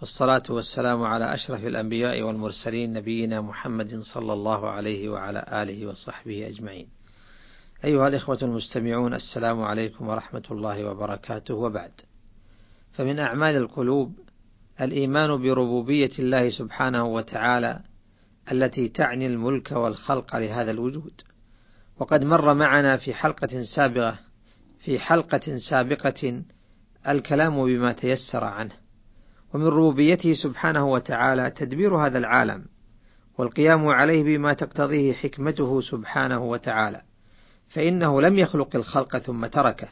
والصلاة والسلام على أشرف الأنبياء والمرسلين نبينا محمد صلى الله عليه وعلى آله وصحبه أجمعين. أيها الإخوة المستمعون السلام عليكم ورحمة الله وبركاته وبعد. فمن أعمال القلوب الإيمان بربوبية الله سبحانه وتعالى التي تعني الملك والخلق لهذا الوجود. وقد مر معنا في حلقة سابقة في حلقة سابقة الكلام بما تيسر عنه. ومن ربوبيته سبحانه وتعالى تدبير هذا العالم والقيام عليه بما تقتضيه حكمته سبحانه وتعالى. فإنه لم يخلق الخلق ثم تركه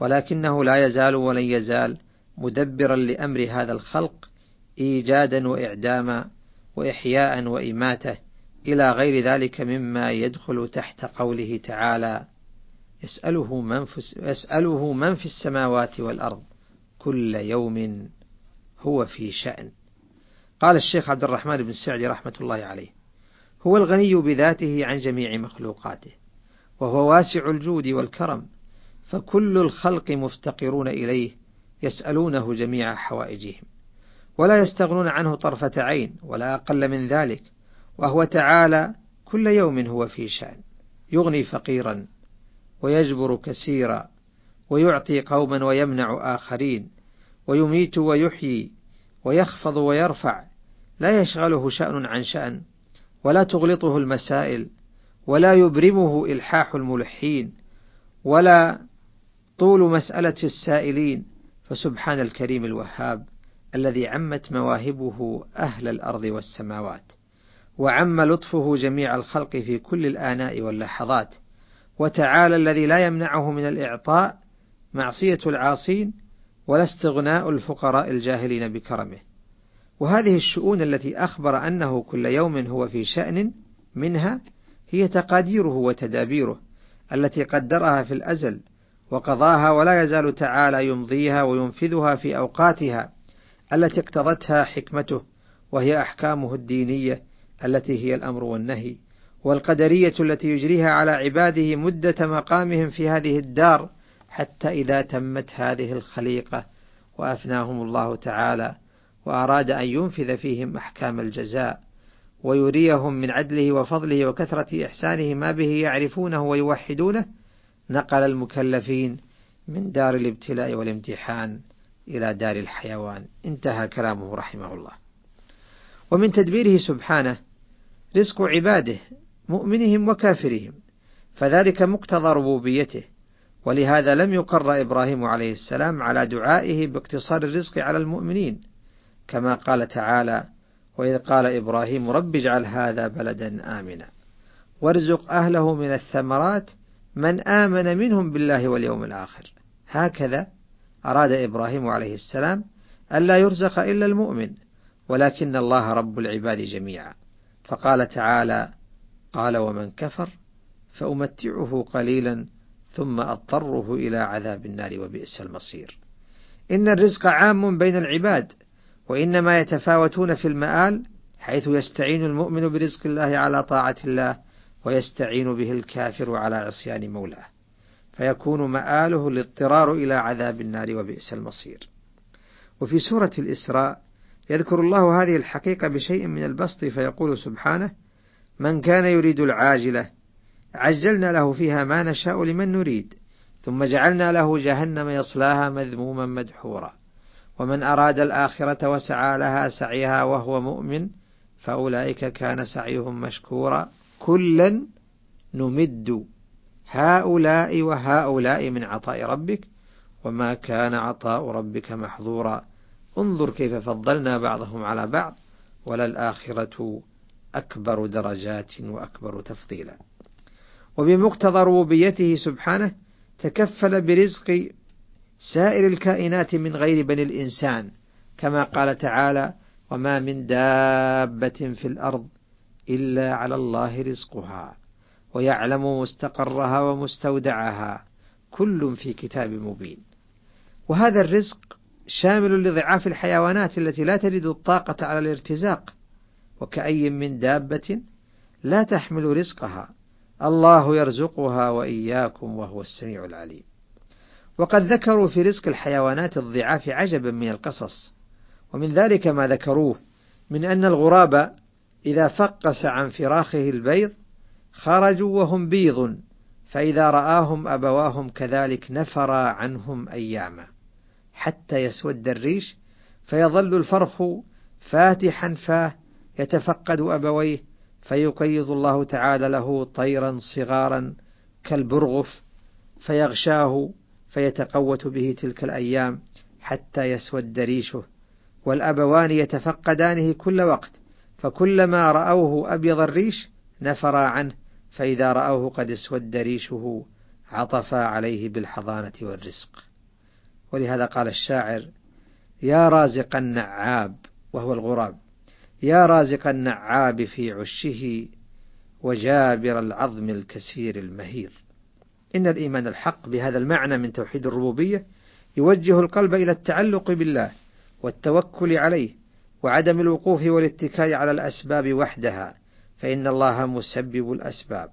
ولكنه لا يزال ولن يزال مدبرا لأمر هذا الخلق إيجادا وإعداما وإحياء وإماتة إلى غير ذلك مما يدخل تحت قوله تعالى يسأله من في, يسأله من في السماوات والأرض كل يوم هو في شأن. قال الشيخ عبد الرحمن بن السعدي رحمة الله عليه هو الغني بذاته عن جميع مخلوقاته وهو واسع الجود والكرم فكل الخلق مفتقرون إليه يسألونه جميع حوائجهم ولا يستغنون عنه طرفة عين ولا أقل من ذلك وهو تعالى كل يوم هو في شأن يغني فقيرا ويجبر كثيرا ويعطي قوما ويمنع آخرين ويميت ويحيي ويخفض ويرفع لا يشغله شأن عن شأن ولا تغلطه المسائل ولا يبرمه إلحاح الملحين ولا طول مسألة السائلين فسبحان الكريم الوهاب الذي عمت مواهبه أهل الأرض والسماوات وعم لطفه جميع الخلق في كل الآناء واللحظات وتعالى الذي لا يمنعه من الإعطاء معصية العاصين ولا استغناء الفقراء الجاهلين بكرمه. وهذه الشؤون التي أخبر أنه كل يوم هو في شأن منها هي تقاديره وتدابيره التي قدرها في الأزل وقضاها ولا يزال تعالى يمضيها وينفذها في أوقاتها التي اقتضتها حكمته وهي أحكامه الدينية التي هي الأمر والنهي والقدرية التي يجريها على عباده مدة مقامهم في هذه الدار حتى إذا تمت هذه الخليقة وأفناهم الله تعالى وأراد أن ينفذ فيهم أحكام الجزاء ويريهم من عدله وفضله وكثرة إحسانه ما به يعرفونه ويوحدونه نقل المكلفين من دار الابتلاء والامتحان إلى دار الحيوان. انتهى كلامه رحمه الله. ومن تدبيره سبحانه رزق عباده مؤمنهم وكافرهم فذلك مقتضى ربوبيته. ولهذا لم يقر إبراهيم عليه السلام على دعائه باقتصار الرزق على المؤمنين كما قال تعالى وإذ قال إبراهيم رب اجعل هذا بلدا آمنا وارزق أهله من الثمرات من آمن منهم بالله واليوم الآخر. هكذا أراد إبراهيم عليه السلام ألا يرزق إلا المؤمن ولكن الله رب العباد جميعا. فقال تعالى قال ومن كفر فأمتعه قليلا ثم أضطره إلى عذاب النار وبئس المصير. إن الرزق عام بين العباد، وإنما يتفاوتون في المآل حيث يستعين المؤمن برزق الله على طاعة الله، ويستعين به الكافر على عصيان مولاه، فيكون مآله الاضطرار إلى عذاب النار وبئس المصير. وفي سورة الإسراء يذكر الله هذه الحقيقة بشيء من البسط فيقول سبحانه: من كان يريد العاجلة عجلنا له فيها ما نشاء لمن نريد ثم جعلنا له جهنم يصلاها مذموما مدحورا. ومن أراد الآخرة وسعى لها سعيها وهو مؤمن فأولئك كان سعيهم مشكورا. كلا نمد هؤلاء وهؤلاء من عطاء ربك وما كان عطاء ربك محظورا. انظر كيف فضلنا بعضهم على بعض وللآخرة أكبر درجات وأكبر تفضيلا. وبمقتضى ربوبيته سبحانه تكفل برزق سائر الكائنات من غير بني الإنسان كما قال تعالى وما من دابة في الأرض إلا على الله رزقها ويعلم مستقرها ومستودعها كل في كتاب مبين. وهذا الرزق شامل لضعاف الحيوانات التي لا تجد الطاقة على الارتزاق وكأي من دابة لا تحمل رزقها. الله يرزقها وإياكم وهو السميع العليم. وقد ذكروا في رزق الحيوانات الضعاف عجبا من القصص ومن ذلك ما ذكروه من أن الغراب إذا فقس عن فراخه البيض خرجوا وهم بيض فإذا رآهم أبواهم كذلك نفرا عنهم أياما. حتى يسود الريش فيظل الفرخ فاتحا فاه يتفقد أبويه فيقيض الله تعالى له طيرا صغارا كالبرغف فيغشاه فيتقوت به تلك الأيام حتى يسود ريشه والأبوان يتفقدانه كل وقت فكلما رأوه أبيض الريش نفرا عنه فإذا رأوه قد اسود ريشه عطفا عليه بالحضانة والرزق. ولهذا قال الشاعر يا رازق النعاب وهو الغراب يا رازق النعاب في عشه وجابر العظم الكسير المهيض. إن الإيمان الحق بهذا المعنى من توحيد الربوبية يوجه القلب إلى التعلق بالله والتوكل عليه وعدم الوقوف والاتكال على الأسباب وحدها فإن الله مسبب الأسباب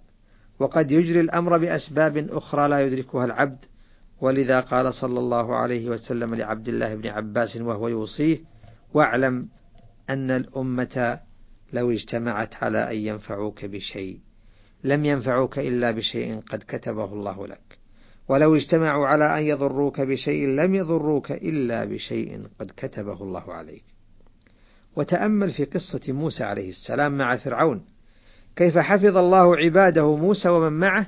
وقد يجري الأمر بأسباب أخرى لا يدركها العبد. ولذا قال صلى الله عليه وسلم لعبد الله بن عباس وهو يوصيه واعلم أن الأمة لو اجتمعت على أن ينفعوك بشيء لم ينفعوك إلا بشيء قد كتبه الله لك. ولو اجتمعوا على أن يضروك بشيء لم يضروك إلا بشيء قد كتبه الله عليك. وتأمل في قصة موسى عليه السلام مع فرعون. كيف حفظ الله عباده موسى ومن معه؟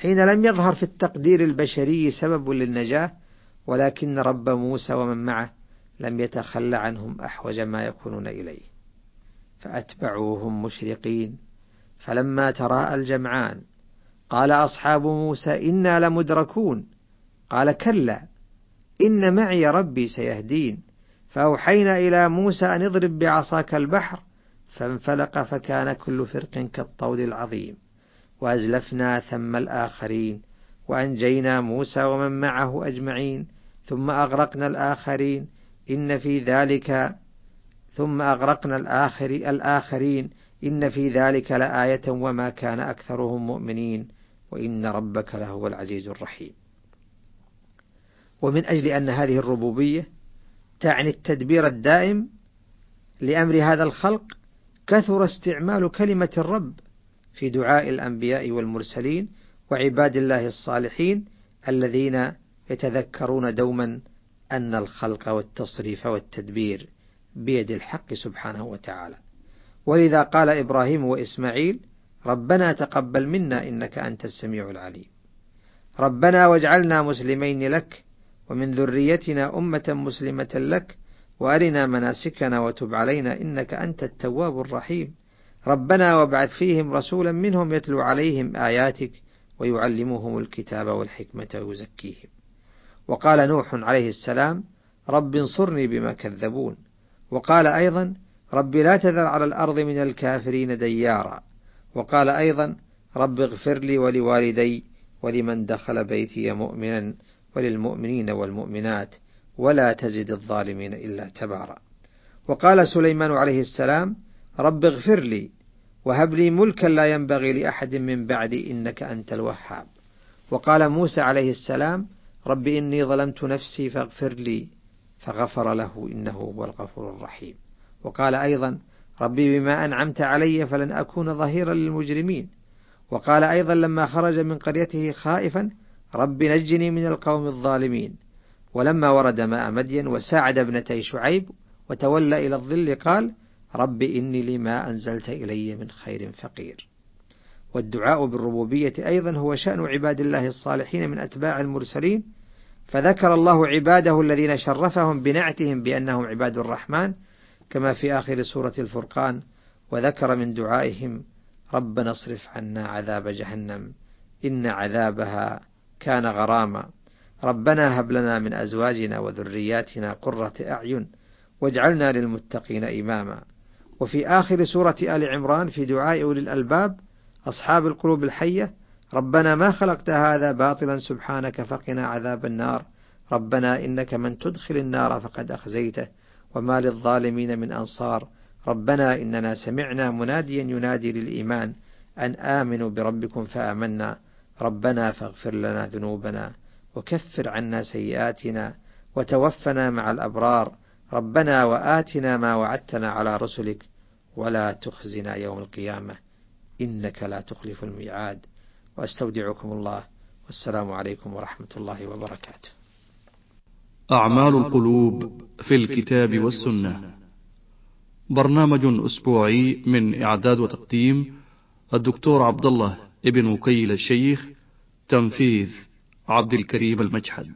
حين لم يظهر في التقدير البشري سبب للنجاة ولكن رب موسى ومن معه لم يتخلى عنهم أحوج ما يكونون إليه. فأتبعوهم مشرقين. فلما تراءى الجمعان قال أصحاب موسى إنا لمدركون. قال كلا إن معي ربي سيهدين. فأوحينا إلى موسى أن اضرب بعصاك البحر فانفلق فكان كل فرق كالطود العظيم. وأزلفنا ثم الآخرين وأنجينا موسى ومن معه أجمعين ثم أغرقنا الآخرين إن في ذلك ثم أغرقنا الآخر الآخرين إن في ذلك لآية وما كان أكثرهم مؤمنين وإن ربك لهو العزيز الرحيم. ومن أجل أن هذه الربوبية تعني التدبير الدائم لأمر هذا الخلق كثر استعمال كلمة الرب في دعاء الأنبياء والمرسلين وعباد الله الصالحين الذين يتذكرون دوما أن الخلق والتصريف والتدبير بيد الحق سبحانه وتعالى. ولذا قال إبراهيم وإسماعيل ربنا تقبل منا إنك أنت السميع العليم. ربنا واجعلنا مسلمين لك ومن ذريتنا أمة مسلمة لك وأرنا مناسكنا وتب علينا إنك أنت التواب الرحيم. ربنا وابعث فيهم رسولا منهم يتلو عليهم آياتك ويعلمهم الكتاب والحكمة ويزكيهم. وقال نوح عليه السلام رب انصرني بما كذبون. وقال أيضا رب لا تذر على الأرض من الكافرين ديارا. وقال أيضا رب اغفر لي ولوالدي ولمن دخل بيتي مؤمنا وللمؤمنين والمؤمنات ولا تزد الظالمين إلا تبارا. وقال سليمان عليه السلام رب اغفر لي وهب لي ملكا لا ينبغي لأحد من بعدي إنك أنت الوهاب. وقال موسى عليه السلام رب إني ظلمت نفسي فاغفر لي فغفر له إنه هو الغفور الرحيم. وقال أيضا ربي بما أنعمت علي فلن أكون ظهيرا للمجرمين. وقال أيضا لما خرج من قريته خائفا رب نجني من القوم الظالمين. ولما ورد ماء مدين وساعد ابنتي شعيب وتولى إلى الظل قال رب إني لما أنزلت إلي من خير فقير. والدعاء بالربوبية أيضا هو شأن عباد الله الصالحين من أتباع المرسلين فذكر الله عباده الذين شرفهم بنعتهم بأنهم عباد الرحمن كما في آخر سورة الفرقان وذكر من دعائهم ربنا اصرف عنا عذاب جهنم إن عذابها كان غراما. ربنا هب لنا من أزواجنا وذرياتنا قرة أعين واجعلنا للمتقين إماما. وفي آخر سورة آل عمران في دعاء أولي الألباب أصحاب القلوب الحية ربنا ما خلقت هذا باطلا سبحانك فقنا عذاب النار. ربنا إنك من تدخل النار فقد أخزيته وما للظالمين من أنصار. ربنا إننا سمعنا مناديا ينادي للإيمان أن آمنوا بربكم فآمنا. ربنا فاغفر لنا ذنوبنا وكفر عنا سيئاتنا وتوفنا مع الأبرار. ربنا وآتنا ما وعدتنا على رسلك. ولا تخزنا يوم القيامة إنك لا تخلف الميعاد. وأستودعكم الله. والسلام عليكم ورحمة الله وبركاته. أعمال القلوب في الكتاب والسنة. برنامج أسبوعي من إعداد وتقديم الدكتور عبد الله ابن وكيل الشيخ تنفيذ عبد الكريم المجحد.